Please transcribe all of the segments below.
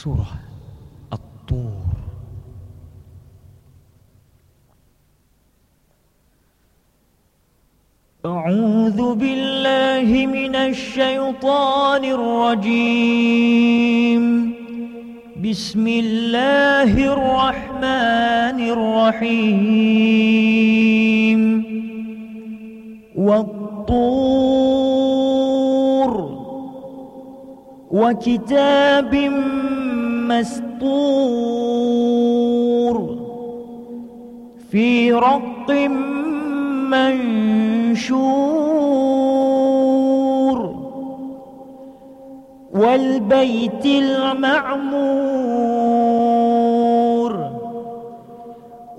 سورة الطور. أعوذ بالله من الشيطان الرجيم. بسم الله الرحمن الرحيم. والطور. وكتاب مسطور في رق منشور والبيت المعمور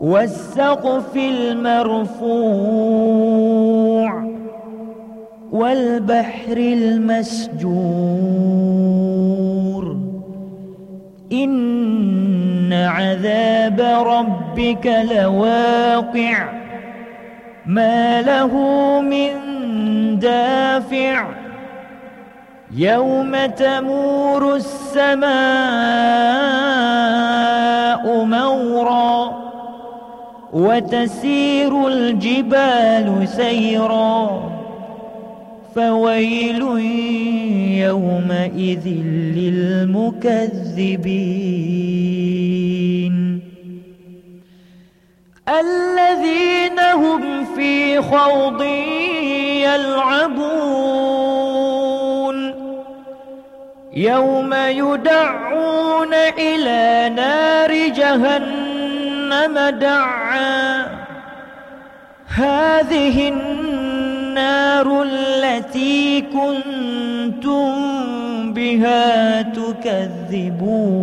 والسقف المرفوع والبحر المسجور إن عذاب ربك لواقع ما له من دافع يوم تمور السماء مورا وتسير الجبال سيرا فويل يومئذ للمكذبين. الذين هم في خوض يلعبون. يوم يدعون إلى نار جهنم دعا. هذه النار التي كنتم بها تكذبون.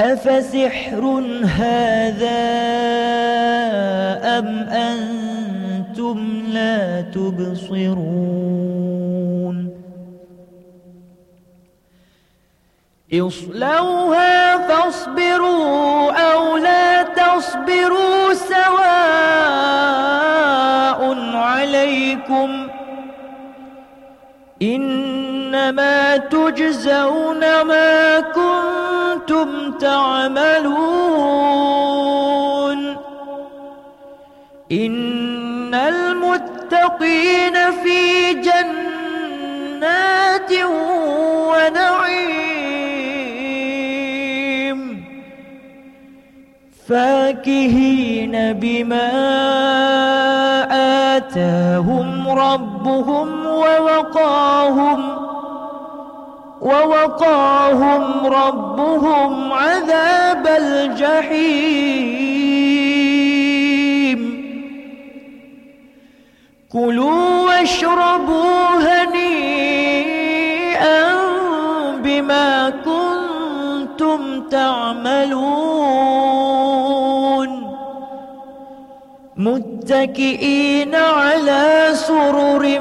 أفسحر هذا أم أنتم لا تبصرون؟ اصلوها فاصبروا أو لا تصبروا سواء عليكم إنما تجزون ما كنتم تعملون إن المتقين في جنات ونعيم فاكهين بما آتاهم ربهم ووقاهم ووقاهم ربهم عذاب الجحيم. كلوا واشربوا هنيئا بما كنتم تعملون. متكئين على سرر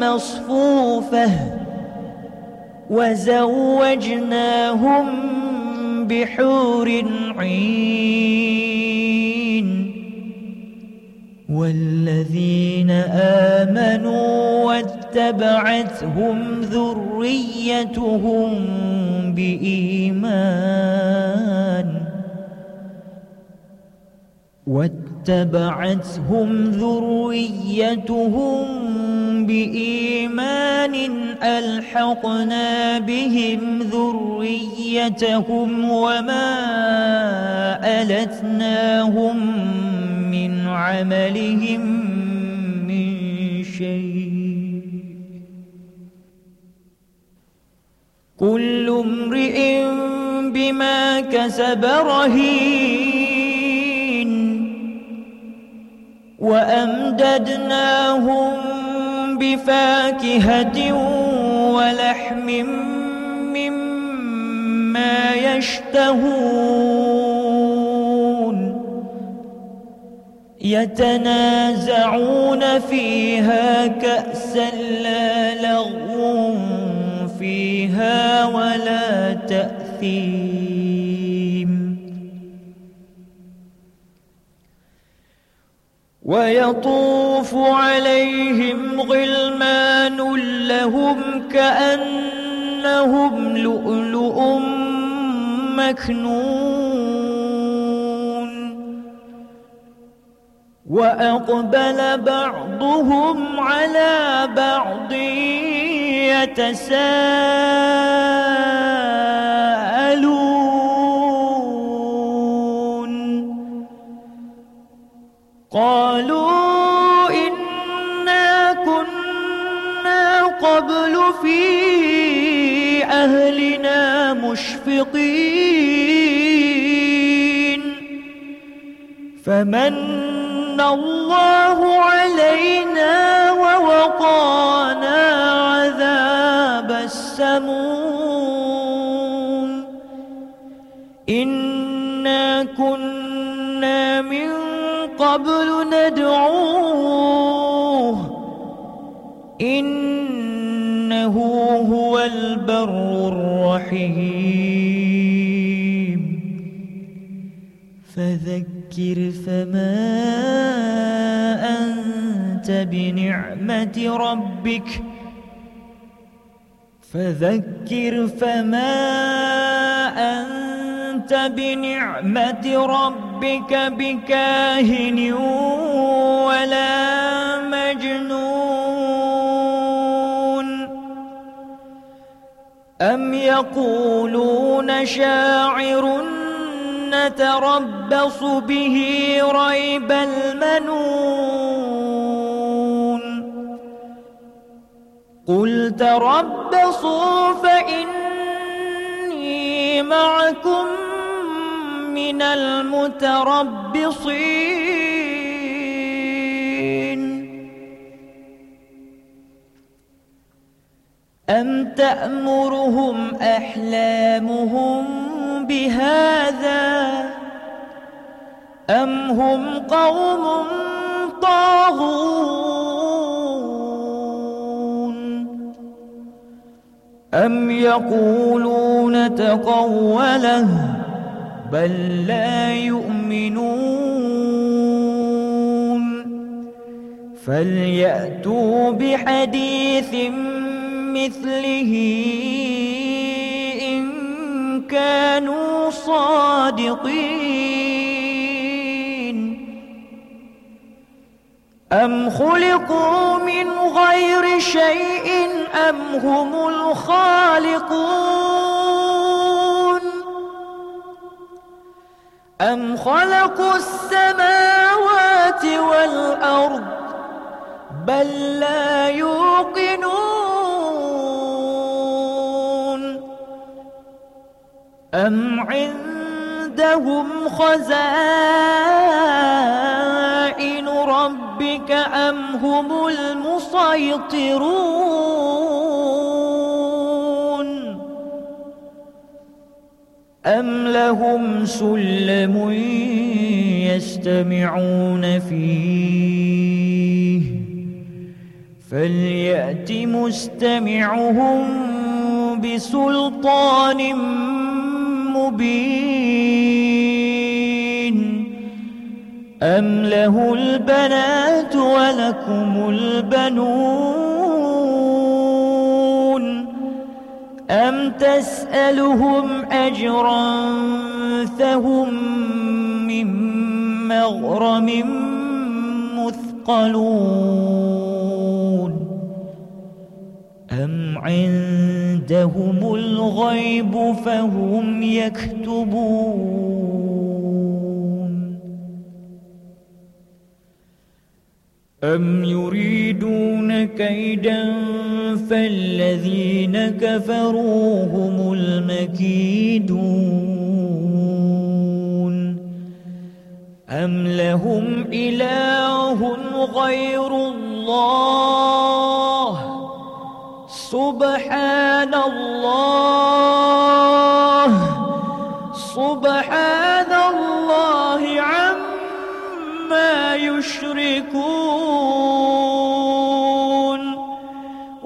مصفوفة وزوجناهم بحور عين والذين آمنوا واتبعتهم ذريتهم بإيمان واتبعتهم ذريتهم بإيمان ألحقنا بهم ذريتهم وما ألتناهم من عملهم من شيء. كل امرئ بما كسب رهين وأمددناهم بفاكهة ولحم مما يشتهون يتنازعون فيها كأسا لا لغو فيها ولا تأثيم ويطوف عليهم غلمان لهم كأن كأنهم لؤلؤ مكنون. وأقبل بعضهم على بعض يتساءلون. قالوا إنا كنا قبل في أهلنا مشفقين. فمن الله علينا ووقانا عذاب السموم. إنا قبل ندعوه إنه هو البر الرحيم. فذكر فما أنت بنعمة ربك. فذكر فما أنت بنعمة ربك بكاهن ولا مجنون. أم يقولون شاعر نتربص به ريب المنون. قل تربصوا فإني معكم من المتربصين. أم تأمرهم أحلامهم بهذا؟ أم هم قوم طاغون؟ أم يقولون تقوله بل لا يؤمنون. فليأتوا بحديث مثله إن كانوا صادقين. أم خلقوا من غير شيء أم هم الخالقون؟ أم خلقوا السماوات والأرض بل لا يوقنون أم عندهم خزائن ربك أم هم المسيطرون أم لهم سلم يستمعون فيه فليأت مستمعهم بسلطان مبين أم له البنات ولكم البنون تسألهم أجرا فهم من مغرم مثقلون أم عندهم الغيب فهم يكتبون أم يريدون كيدا فالذين كفروا هم المكيدون أم لهم إله غير الله سبحان الله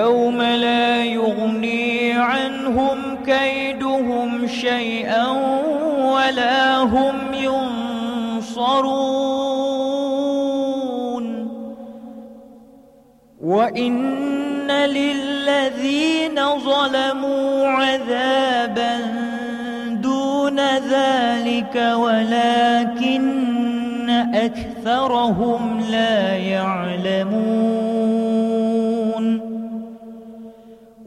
يوم لا يغني عنهم كيدهم شيئا ولا هم ينصرون. وإن للذين ظلموا عذابا دون ذلك ولكن أكثرهم لا يعلمون.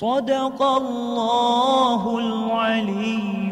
صدق الله العلي